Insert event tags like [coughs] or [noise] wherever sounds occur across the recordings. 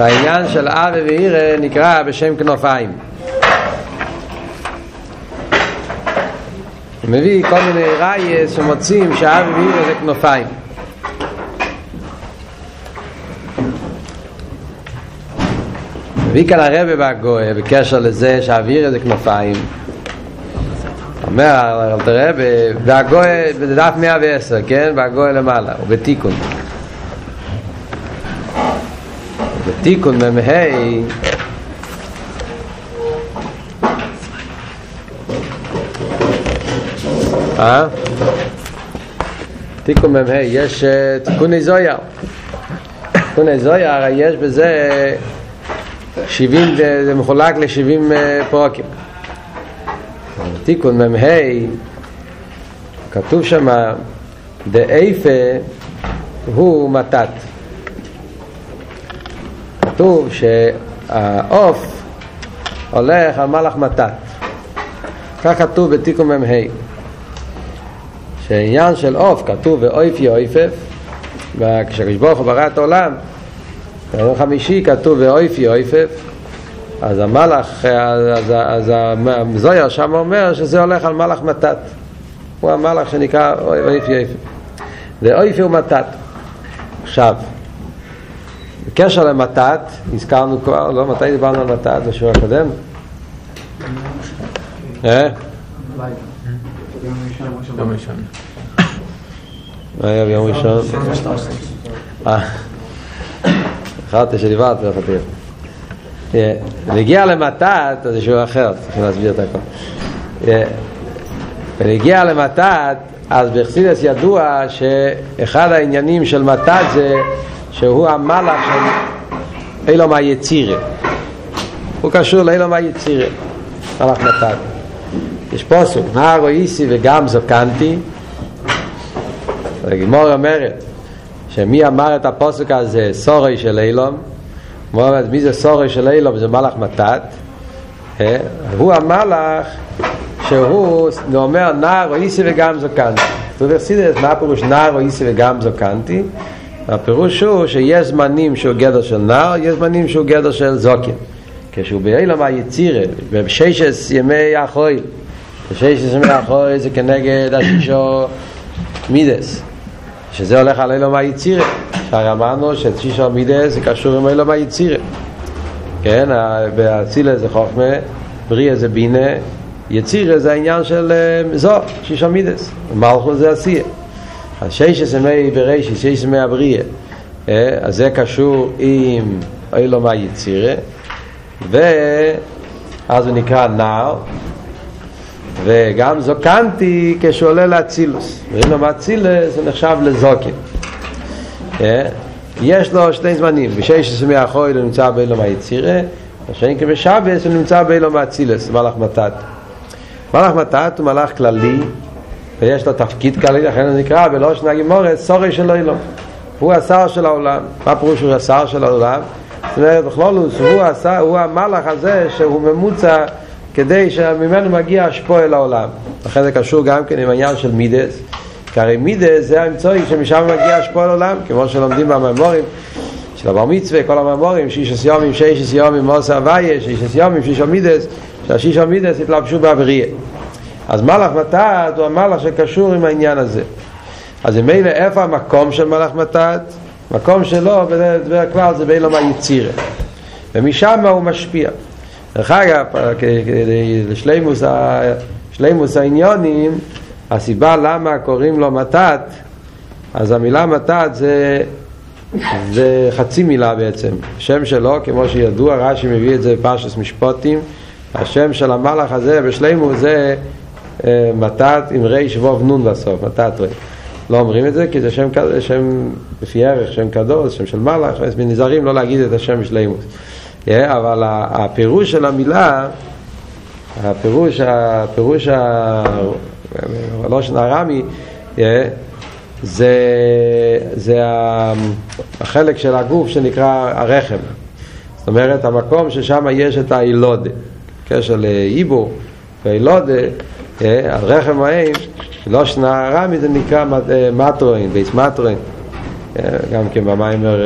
והעניין של אבי ואירא נקרא בשם כנופיים. הוא מביא כל מיני ראייס שמוצאים שאבי ואירא זה כנופיים. מביא כאן הרבה בגויה בקשר לזה שהאוויר זה כנופיים. אומר תראה, והגויה, בדף 110, כן? והגויה למעלה, הוא בתיקון. בתיקון מ"ה. אה? תיקון מ"ה יש תיקוני זויר תיקוני זויר יש בזה 70 זה מחולק ל-70 פרקים. תיקון מ"ה כתוב שם דאיפה הוא מתת כתוב שהעוף הולך על מלאך מתת. כך כתוב בתיקון מ"ה. שעניין של עוף כתוב ואויפי אויפף וכשהקדוש ברוך הוא ברא את העולם ביום חמישי כתוב ואויפי אויפף אז המלאך, אז, אז הזויר שם אומר שזה הולך על מלאך מתת. הוא המלאך שנקרא אויפי אויפף ואויפי הוא מתת עכשיו בקשר למתת, הזכרנו כבר, לא, מתי דיברנו על מתת? בשיעור הקודם? אה? יום ראשון. מה היה ביום ראשון? אה, חשבתי שדיברתי על חתיך. ונגיע למתת, זה שיעור אחר, צריכים להסביר את הכל. ונגיע למתת, אז בחסידס ידוע שאחד העניינים של מתת זה שהוא המלאך של אילום היצירה. הוא קשור לאילום היצירה, מלאך מתת. יש פוסק, נער איסי וגם זוקנתי. הגמור אומרת שמי אמר את הפוסק הזה סורי של אילום הוא אומר מי זה סורי של אילום זה מלאך מתת. הוא המלאך שהוא אומר נער או איסי וגם אתה יודע סידס מה פירוש נער או איסי וגם זוקנתי הפירוש הוא שיש זמנים שהוא גדר של נער יש זמנים שהוא גדר של זוקן. כשהוא באילום היצירה בששס ימי החויל בששס ימי החויל זה כנגד השישו מידס שזה הולך על אילום היצירה. שהרי אמרנו ששישו מידס זה קשור עם אילום היצירה. כן, באצילה זה חוכמה בריאה זה בינה יצירה זה העניין של זו, שישו מידס. מלכו זה עשייה אז ששס ימי בראשית, ששס ימי הבריאה אז זה קשור עם אילום היצירה ואז הוא נקרא נער. וגם זוקנתי כשהוא עולה לאצילוס ואילום אצילוס זה נחשב לזוקן. יש לו שני זמנים. בששס ימי החוי הוא נמצא באילום היצירה השני כבשבס הוא נמצא באילום האצילוס מלאך מתת. מלאך מתת הוא מלאך כללי ויש לו תפקיד כללי, לכן הוא נקרא בלושן הגימורת סורי של אילום. הוא השר של העולם. מה פירוש הוא השר של העולם? זאת אומרת בכלולוס הוא, הוא המלאך הזה שהוא ממוצע כדי שממנו מגיע השפוע אל העולם. לכן זה קשור גם כן עם העניין של מידס. כי הרי מידס זה האמצעי שמשם מגיע השפוע אל העולם כמו שלומדים בממורים של הבר מצווה, כל הממורים שישס יומים, שישס יומים, מוסר הוויה שישס יומים, שישו מידס שהשישו מידס התלבשו באבריה אז מלאך מתת הוא המלאך שקשור עם העניין הזה. אז אם מילא איפה המקום של מלאך מתת מקום שלו בדרך כלל זה באילום היצירה ומשם הוא משפיע. דרך אגב לשלימוס העניונים הסיבה למה קוראים לו מתת אז המילה מתת זה זה חצי מילה בעצם. השם שלו כמו שידוע רש"י מביא את זה בפרשס משפוטים השם של המלאך הזה בשלימוס זה מתת עם ריש ווב נון בסוף, מתת רי. לא אומרים את זה כי זה שם, שם לפי ערך, שם קדוש, שם של מלאך, אז נזהרים לא להגיד את השם שלימוס. Yeah, אבל הפירוש של המילה, הפירוש, הפירוש הלושן הרמי, yeah, זה, זה החלק של הגוף שנקרא הרחם. זאת אומרת, המקום ששם יש את האילודה, קשר לאיבור ואילודה, הרחם העין, לא שנה רמי זה נקרא מטרואין, בייס מטרואין, גם כן במיימר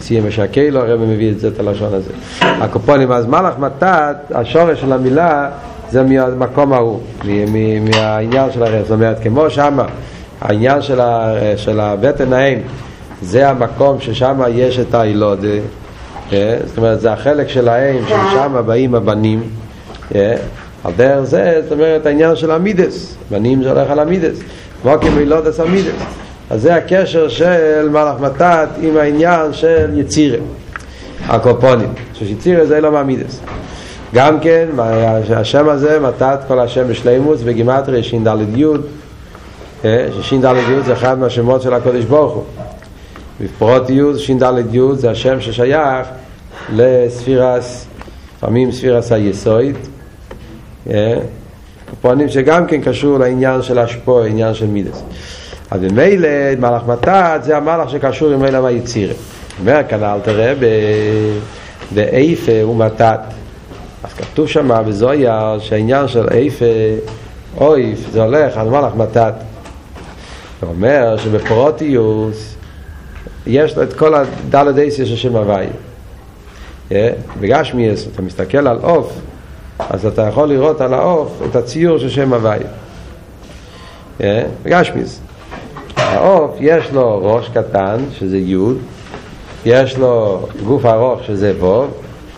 סיים משקלו, הרב מביא את זה, את הלשון הזה. הקופונים, אז מלאך מתת, השורש של המילה זה מהמקום ההוא, מהעניין של הרב. זאת אומרת, כמו שמה, העניין של, ה, של הבטן האם, זה המקום ששם יש את הילודה. אה? זאת אומרת, זה החלק של האם, ששם באים הבנים. על דרך זה, זאת אומרת, העניין של המידס. בנים זה הולך על המידס. כמו כמילודס המידס. אז זה הקשר של מלאך מתת עם העניין של יצירה, הקופונים, שיצירה זה לא מעמידס. גם כן, השם הזה, מתת כל השם בשלימוס, בגימטרי ש"ד י', שש"ד י' זה אחד מהשמות של הקודש ברוך הוא. בפרוטיות ש"ד י' זה השם ששייך לספירס, לפעמים ספירס היסויד, קופונים שגם כן קשור לעניין של השפוע, עניין של מידס. אז במילא מלאך מתת זה המלאך שקשור אלה מהיצירה. אומר כאן אל תראה באיפה הוא מתת. אז כתוב שם בזויה שהעניין של איפה אויף זה הולך על מלאך מתת. זה אומר שבפרוטיוס יש לו את כל הדלת אייסיה של שם הוואי. בגשמיאס אתה מסתכל על עוף אז אתה יכול לראות על העוף את הציור של שם הוואי. בגשמיאס. העוף יש לו ראש קטן שזה י', יש לו גוף ארוך שזה ו',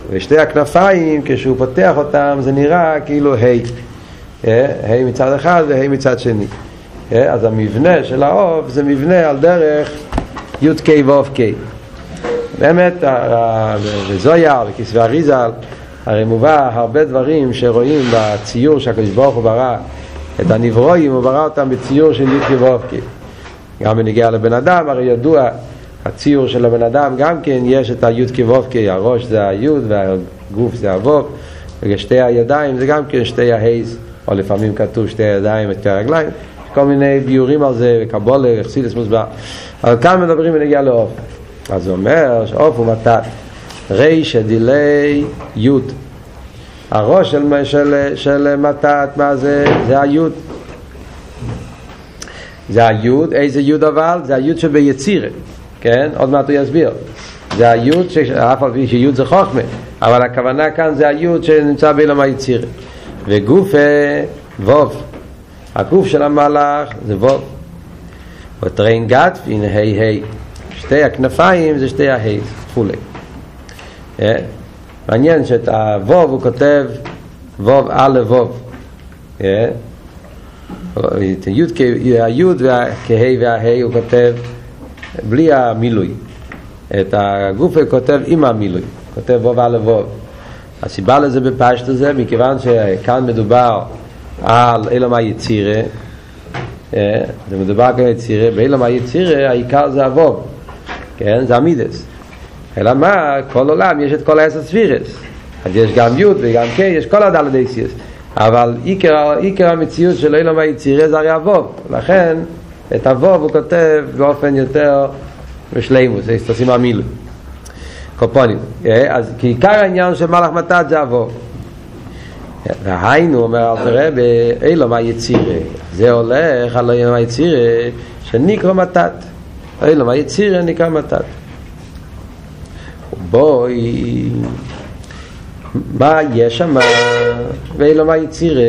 ושתי הכנפיים כשהוא פותח אותם זה נראה כאילו ה', ה' מצד אחד וה' מצד שני. אז המבנה של העוף זה מבנה על דרך י"ק ו"ק. באמת, בזויר, בכסבי אריזל, הרי מובא הרבה דברים שרואים בציור שהקדוש ברוך הוא ברא את הנברואים, הוא ברא אותם בציור של י"ק ו"ק. גם בנגיעה לבן אדם, הרי ידוע, הציור של הבן אדם גם כן יש את היוד כוובקי, הראש זה היוד והגוף זה הווב, ושתי הידיים זה גם כן שתי ההייז, או לפעמים כתוב שתי הידיים ושתי הרגליים, כל מיני ביורים על זה, וקבולה, אכסידס מוסבר. אבל כאן מדברים בנגיעה לעוף. אז הוא אומר שעוף הוא מתת. רישא דילי יוד. הראש של, של, של מתת, מה זה? זה היוד. זה היוד, איזה יוד אבל? זה היוד שביצירה, כן? עוד מעט הוא יסביר. זה היוד, אף על פי שיוד זה חוכמה, אבל הכוונה כאן זה היוד שנמצא באילם היצירה. וגוף ווב, הגוף של המלאך זה ווב. וטרין גת והנה ה' ה'. שתי הכנפיים זה שתי הה' כפולי. מעניין שאת הווב הוא כותב ווב א' ווב. היוד כה' והה' הוא כותב בלי המילוי. את הגוף הוא כותב עם המילוי, כותב ווב על ווב. הסיבה לזה בפשט הזה, מכיוון שכאן מדובר על אילם היצירה, זה מדובר כאן יצירה, באילם היצירה העיקר זה הווב, כן? זה המידס. אלא מה? כל עולם יש את כל העשר ספירס. אז יש גם י' וגם ק', יש כל הדלת אייסיאס. אבל עיקר, עיקר המציאות של אילום היצירה זה הרי הווב לכן את הווב הוא כותב באופן יותר בשלימוס, תשים המילוי קופונים. אז כי עיקר העניין של מלאך מתת זה הווב והיינו אומר אל תראה באילום היצירה זה הולך על אילום היצירה שנקרא מתת. אילום היצירה נקרא מתת בואי מה יש שם? ואילו מה יצירה?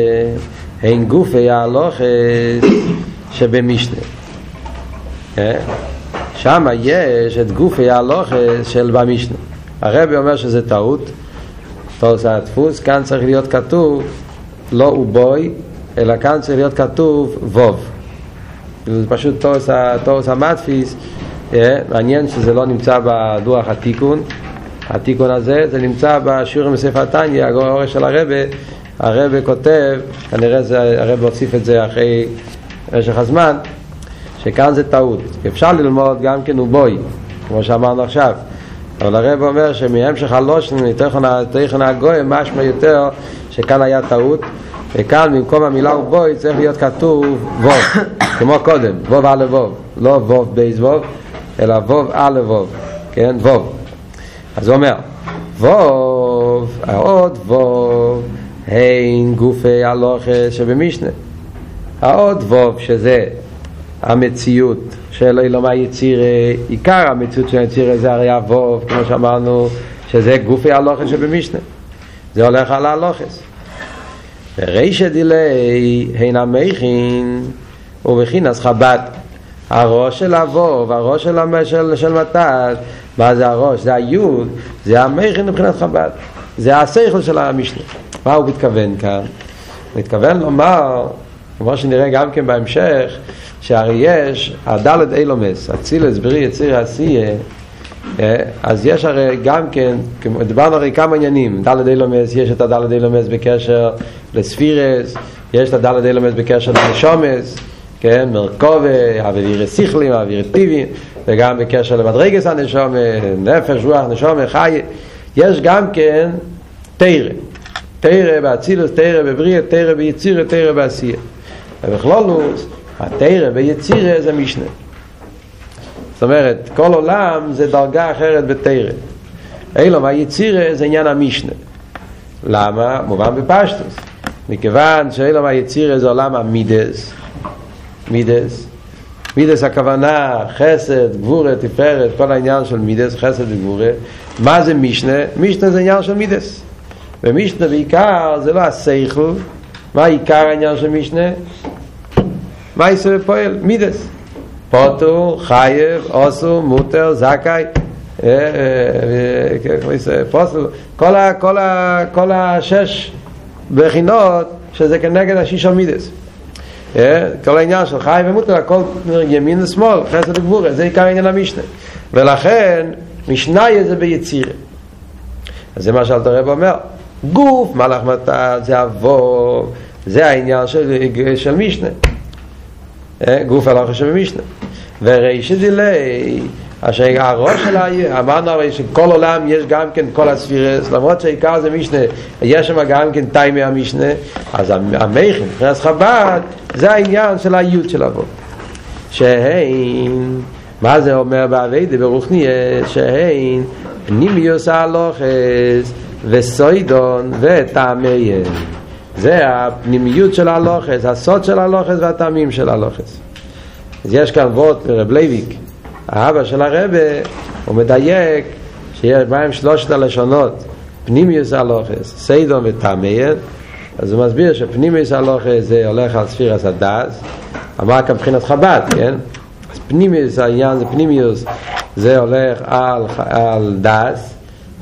הן גופי ההלוכס שבמשנה. שם יש את גופי ההלוכס של במשנה. הרבי אומר שזה טעות. תוס הדפוס. כאן צריך להיות כתוב לא ובוי אלא כאן צריך להיות כתוב ווב. זה פשוט תוס המדפיס. מעניין שזה לא נמצא בדוח התיקון התיקון הזה, זה נמצא בשיעורים בספר התניא, הגורש של הרבה, הרבה כותב, כנראה זה, הרבה הוסיף את זה אחרי משך הזמן, שכאן זה טעות. אפשר ללמוד גם כן ובוי, כמו שאמרנו עכשיו, אבל הרב אומר שמהמשך הלושן, תכן הגוי, משמע יותר שכאן היה טעות, וכאן במקום המילה ובוי צריך להיות כתוב ווב, [coughs] כמו קודם, ווב א' ווב, לא ווב בייס ווב, אלא ווב א' ווב, כן, ווב. אז הוא אומר, ווב, העוד ווב, הן גופי הלוכס שבמשנה. העוד ווב שזה המציאות של אילום היציר, עיקר המציאות של היציר זה הרי אבוב, כמו שאמרנו, שזה גופי הלוכס שבמשנה. זה הולך על הלוכס. ורישא דילי הן המכין ובכינס חב"ד. הראש של אבוב, הראש של, של, של מתת, מה זה הראש? זה היוד, זה המכין מבחינת חב"ד. זה השכל של המשנה. מה הוא מתכוון כאן? הוא מתכוון לומר, כמו שנראה גם כן בהמשך, שהרי יש הדלת אילומס, אצילס, ברי, יציר, עשייה, אה, אז יש הרי גם כן, דיברנו הרי כמה עניינים, דלת אילומס, יש את הדלת אילומס בקשר לספירס, יש את הדלת אילומס בקשר לנשומס, כן, מרכובה, אוויר שכלים, אוויר טיבים, וגם בקשר למדרגס הנשומה, נפש, רוח, נשומה, חי, יש גם כן תרא, תרא באצילוס, תרא בבריאה, תרא ביצירה, תרא בעשייה. ובכלולוס, התרא ביצירה זה משנה. זאת אומרת, כל עולם זה דרגה אחרת בתרא. אילום היצירה זה עניין המשנה. למה? מובן בפשטוס. מכיוון שאילום היצירה זה עולם המידס, מידס, מידס הכוונה חסד, גבורה, תפארת, כל העניין של מידס, חסד וגבורה. מה זה משנה? משנה זה עניין של מידס. ומשנה בעיקר זה לא השכל, מה עיקר העניין של משנה? מה יעשה בפועל? מידס. פוטו, חייב, אוסו, מוטר, זכאי, כל, השש בחינות שזה כנגד השיש מידס. כל העניין של חי ומוטר, הכל ימין ושמאל, חסד וגבורה, זה עיקר העניין המשנה. ולכן, משניה זה ביצירה. אז זה מה שאלת הרב אומר. גוף, מלאך מתת, זה אבוב, זה העניין של, של משנה. גוף הלכה שבמשנה. ורישא דילי, אשר הראש שלה, אמרנו הרי שכל עולם יש גם כן כל הספירס, למרות שהעיקר זה משנה, יש שם גם כן טיימי המשנה, אז המכן, מבחינת חב"ד, זה העניין של היוד של אבות. שהן, מה זה אומר באביידה ברוכניה, שהן פנימיוס הלוכס וסוידון וטעמיין. זה הפנימיות של הלוכס, הסוד של הלוכס והטעמים של הלוכס. אז יש כאן וורט מרב לייביק, האבא של הרבה, הוא מדייק שיש בהם שלושת הלשונות, פנימיוס הלוכס, סיידון וטעמיין, אז הוא מסביר שפנימיוס הלוכס זה הולך על ספירס הדס, אמר כאן מבחינת חב"ד, כן? אז פנימיוס, העניין זה פנימיוס, זה הולך על, על דס,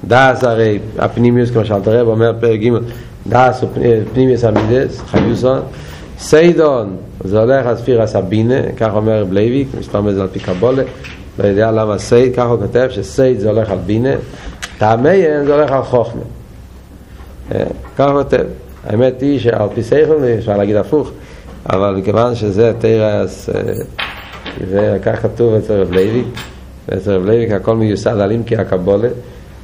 דס הרי הפנימיוס, כמו שאלת הרב אומר פרק ג' דס הוא פנימיוס המידס, חיוסון, סיידון זה הולך על ספיר הסבינה, כך אומר בלייביק, זה על פי קבולה, לא יודע למה סייד, כך הוא כותב שסייד זה הולך על בינה, טעמיין זה הולך על חוכמה. כך הוא כותב. האמת היא שעל פי סייכון אפשר להגיד הפוך, אבל מכיוון שזה תרס, זה כך כתוב אצל רב לייביק, ואצל רב לייביק הכל מיוסד על אימקי הקבולה,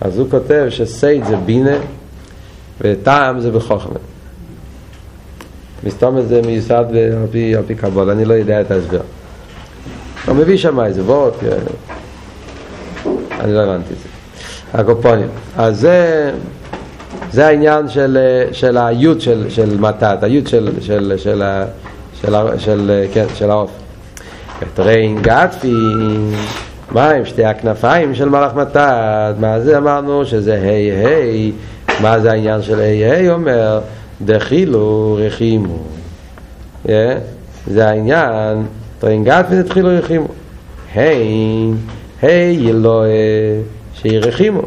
אז הוא כותב שסייד זה בינה וטעם זה בחוכמה. מסתום את זה מיוסד על פי, על פי קבול, אני לא יודע את ההסבר. הוא מביא שם איזה וורט, אני לא הבנתי את זה. הקופונים. אז זה, זה העניין של, של היוד של, של מתת, היוד של, של, של, של, של, כן, של העוף. וטריין גטפי, מה עם שתי הכנפיים של מלאך מתת? מה זה אמרנו? שזה היי היי. מה זה העניין של היי היי אומר? דחילו רחימו. זה העניין, טרינגת ודחילו רחימו. היי, היי אלוהי, שהיא רחימו.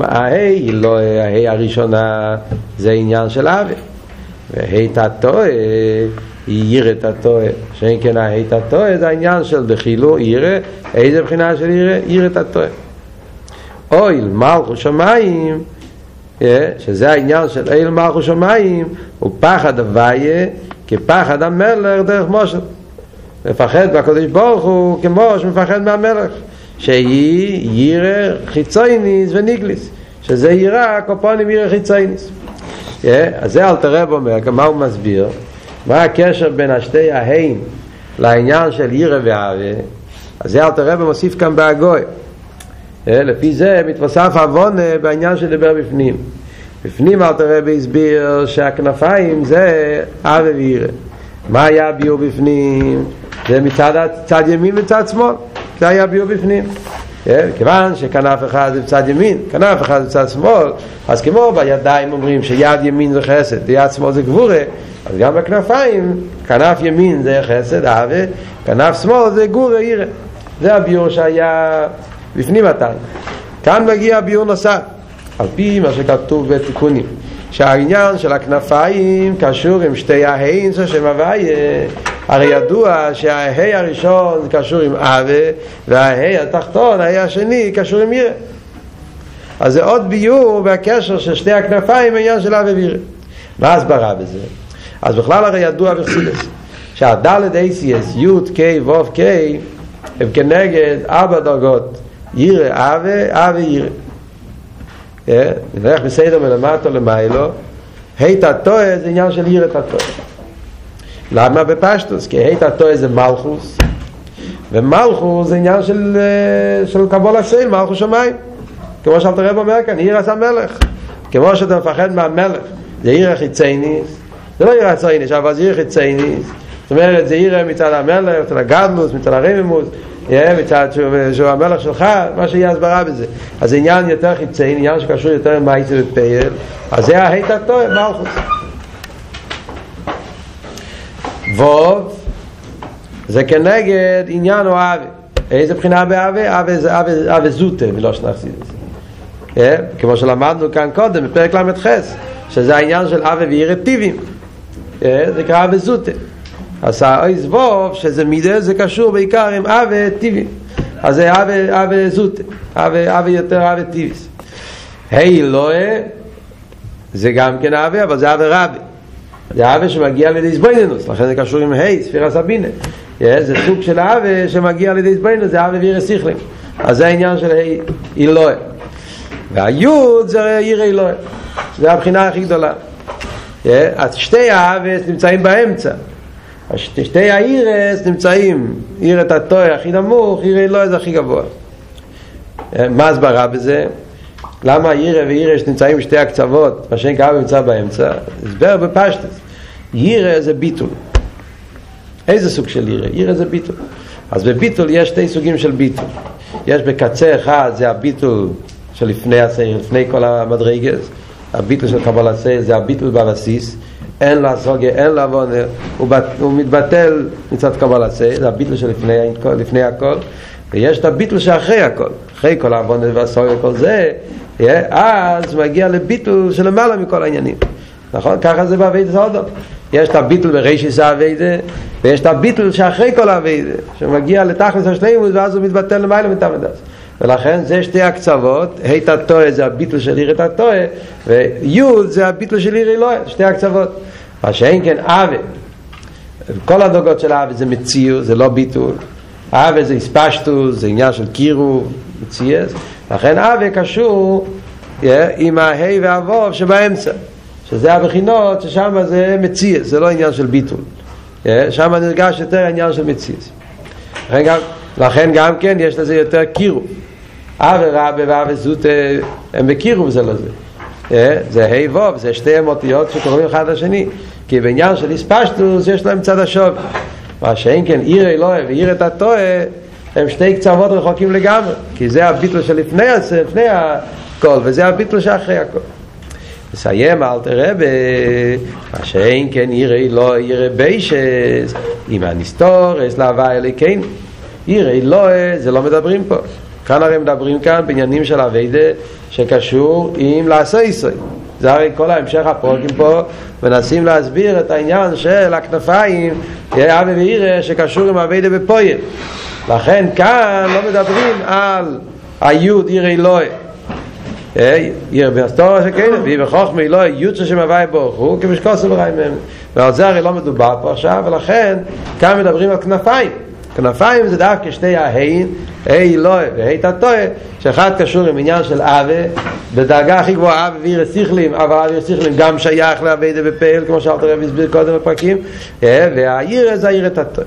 ההי אלוהי, ההי הראשונה, זה עניין של אבי. והי תתוה, ירא תתוה. שאין כן ההי תתוה זה העניין של דחילו ירא, איזה בחינה של ירא? ירא תתוה. אויל מלכו שמיים שזה העניין של אל מלכו שמיים הוא פחד הוויה כפחד המלך דרך משה. מפחד בקדוש ברוך הוא כמו שמפחד מהמלך שהיא יירא חיצויניס וניגליס שזה יירא קופונים יירא חיצויניס אז זה אל תרב אומר, מה הוא מסביר? מה הקשר בין השתי ההיים לעניין של יירא והווה אז זה אל תרב מוסיף כאן בהגוי לפי זה מתווסף עוונה בעניין שדיבר בפנים. בפנים אל תראה בהסביר שהכנפיים זה אבי וירא. מה היה ביור בפנים? זה מצד צד ימין וצד שמאל זה היה ביור בפנים כן? כיוון שכנף אחד זה בצד ימין, כנף אחד זה בצד שמאל, אז כמו בידיים אומרים שיד ימין זה חסד ויד שמאל זה גבורה, אז גם בכנפיים, כנף ימין זה חסד, אהבה, כנף שמאל זה גבורה, עירה. זה הביור שהיה בפנים התנא. כאן מגיע ביור נוסף, על פי מה שכתוב בתיקונים. שהעניין של הכנפיים קשור עם שתי ההיינס השם הוויה הרי ידוע שההי הראשון קשור עם אבה וההי התחתון, ההי השני קשור עם ירא אז זה עוד ביור בהקשר של שתי הכנפיים העניין של אבה וירא מה הסברה בזה? אז בכלל הרי ידוע בחסידס שהדלת אייסיאס י' ק' ו' ק' הם כנגד ארבע דרגות ירא אבה, אבה ירא. נלך בסדר מלמטו למיילו היית הטועה זה עניין של עיר את הטועה. למה בפשטוס? כי היית הטועה זה מלכוס ומלכוס זה עניין של, של קבול הסייל, מלכוס שמיים. כמו שאלת הרב אומר כאן, עיר עשה מלך כמו שאתה מפחד מהמלך זה עיר החיצייניס זה לא עיר החיצייניס, אבל זה עיר חיצייניס זאת אומרת, זה עיר מצד המלך, מצד הגדלוס, מצד הרמימוס מצד שהוא המלך שלך, מה שיהיה הסברה בזה. אז זה עניין יותר חיצאי, עניין שקשור יותר עם מייסר ופייל, אז זה ההית הטוב, מלכוס. ווב, זה כנגד עניין או אבי. איזה בחינה זה אבי זוטה, שנחסיד את זה. כמו שלמדנו כאן קודם, בפרק ל"ח, שזה העניין של אבי ועירי טיבים. זה נקרא אבי זוטה. אז האויז ווב, שזה מידה, זה קשור בעיקר עם אבה טיבי. אז זה אבה, אבה זוט, אבה, אבה יותר אבה טיביס. היי לואה, זה גם כן אבה, אבל זה אבה רבי. זה אבה שמגיע לידי סבויננוס, לכן זה קשור עם היי, ספירה סבינה. זה סוג של אבה שמגיע לידי סבויננוס, זה אבה וירא סיכלים. אז זה העניין של היי אילואה. והיוד זה עיר אילואה. זה הבחינה הכי גדולה. אז שתי האבס נמצאים באמצע. שתי האירס נמצאים, עיר את הטוי הכי נמוך, עיר לא זה הכי גבוה. מה הסברה בזה? למה עירה ואירס נמצאים בשתי הקצוות, מה שאין קרה נמצא באמצע? הסבר בפשטס. עירה זה ביטול. איזה סוג של עירה? עירה זה ביטול. אז בביטול יש שתי סוגים של ביטול. יש בקצה אחד זה הביטול של לפני הסעיר, לפני כל המדרגס. הביטול של קבלת סעיר זה הביטול בבסיס. אין לה סוגיה, אין לה עוונה, הוא, הוא מתבטל מצד קבל עשה, זה הביטל שלפני לפני הכל, ויש את הביטל שאחרי הכל, אחרי כל העוונה והסוגיה וכל זה, אז מגיע לביטל שלמעלה מכל העניינים. נכון? ככה זה בעביד סודום. יש את הביטל בראשיס האביידה, ויש את הביטל שאחרי כל האביידה, שמגיע לתכלס השלימות, ואז הוא מתבטל למעלה מתמדס. ולכן זה שתי הקצוות, ה' הטועה זה הביטל של עיר את הטועה, וי' זה הביטל של עיר אלוהי, שתי הקצוות. מה שאין כן אבה, כל הדוגות של אבה זה מציאו, זה לא ביטול. אבה זה הספשטו, זה עניין של קירו, מציאס. לכן אבה קשור עם ההי והווב שבאמצע. שזה הבחינות ששם זה מציאס, זה לא עניין של ביטול. שם נרגש יותר העניין של מציאס. לכן גם, לכן גם כן יש לזה יותר קירו. אבה רבה ואבה זוטה הם בקירו זה לזה. זה ה' ו', זה שתי אמותיות שקוראים אחד לשני. כי בעניין של איספשטוס יש להם צד השוב. מה שאין כן עיר אלוהי ועיר את הטועה הם שתי קצוות רחוקים לגמרי. כי זה הביטל שלפני לפני הכל, וזה הביטל שאחרי הכל. מסיים אל תראה מה שאין כן עיר אלוהי עיר ביישס אם הנסתורס להווה אליקין עיר אלוהי זה לא מדברים פה כאן הרי מדברים כאן בעניינים של אביידה שקשור עם לעשה ישראל. זה הרי כל ההמשך הפרוקים פה מנסים להסביר את העניין של הכנפיים אבי ואירה שקשור עם אביידה בפויר לכן כאן לא מדברים על היוד עיר אלוהי. עיר בהסתוריה שכאלה והיא בחוכמה אלוהי יוד ששם הוואי ברוך הוא כמשקוסו בריים מהם ועל זה הרי לא מדובר פה עכשיו ולכן כאן מדברים על כנפיים כנפיים זה דווקא שתי ההין, הי אלוהי והי תתוה, שאחד קשור עם עניין של אבה, בדרגה הכי גבוהה אבה ואיר סיכלים, אבל אבא סיכלים גם שייך לאבדה בפעל, כמו שאלת הרב הסביר קודם בפרקים, והעיר זה העיר תתוה.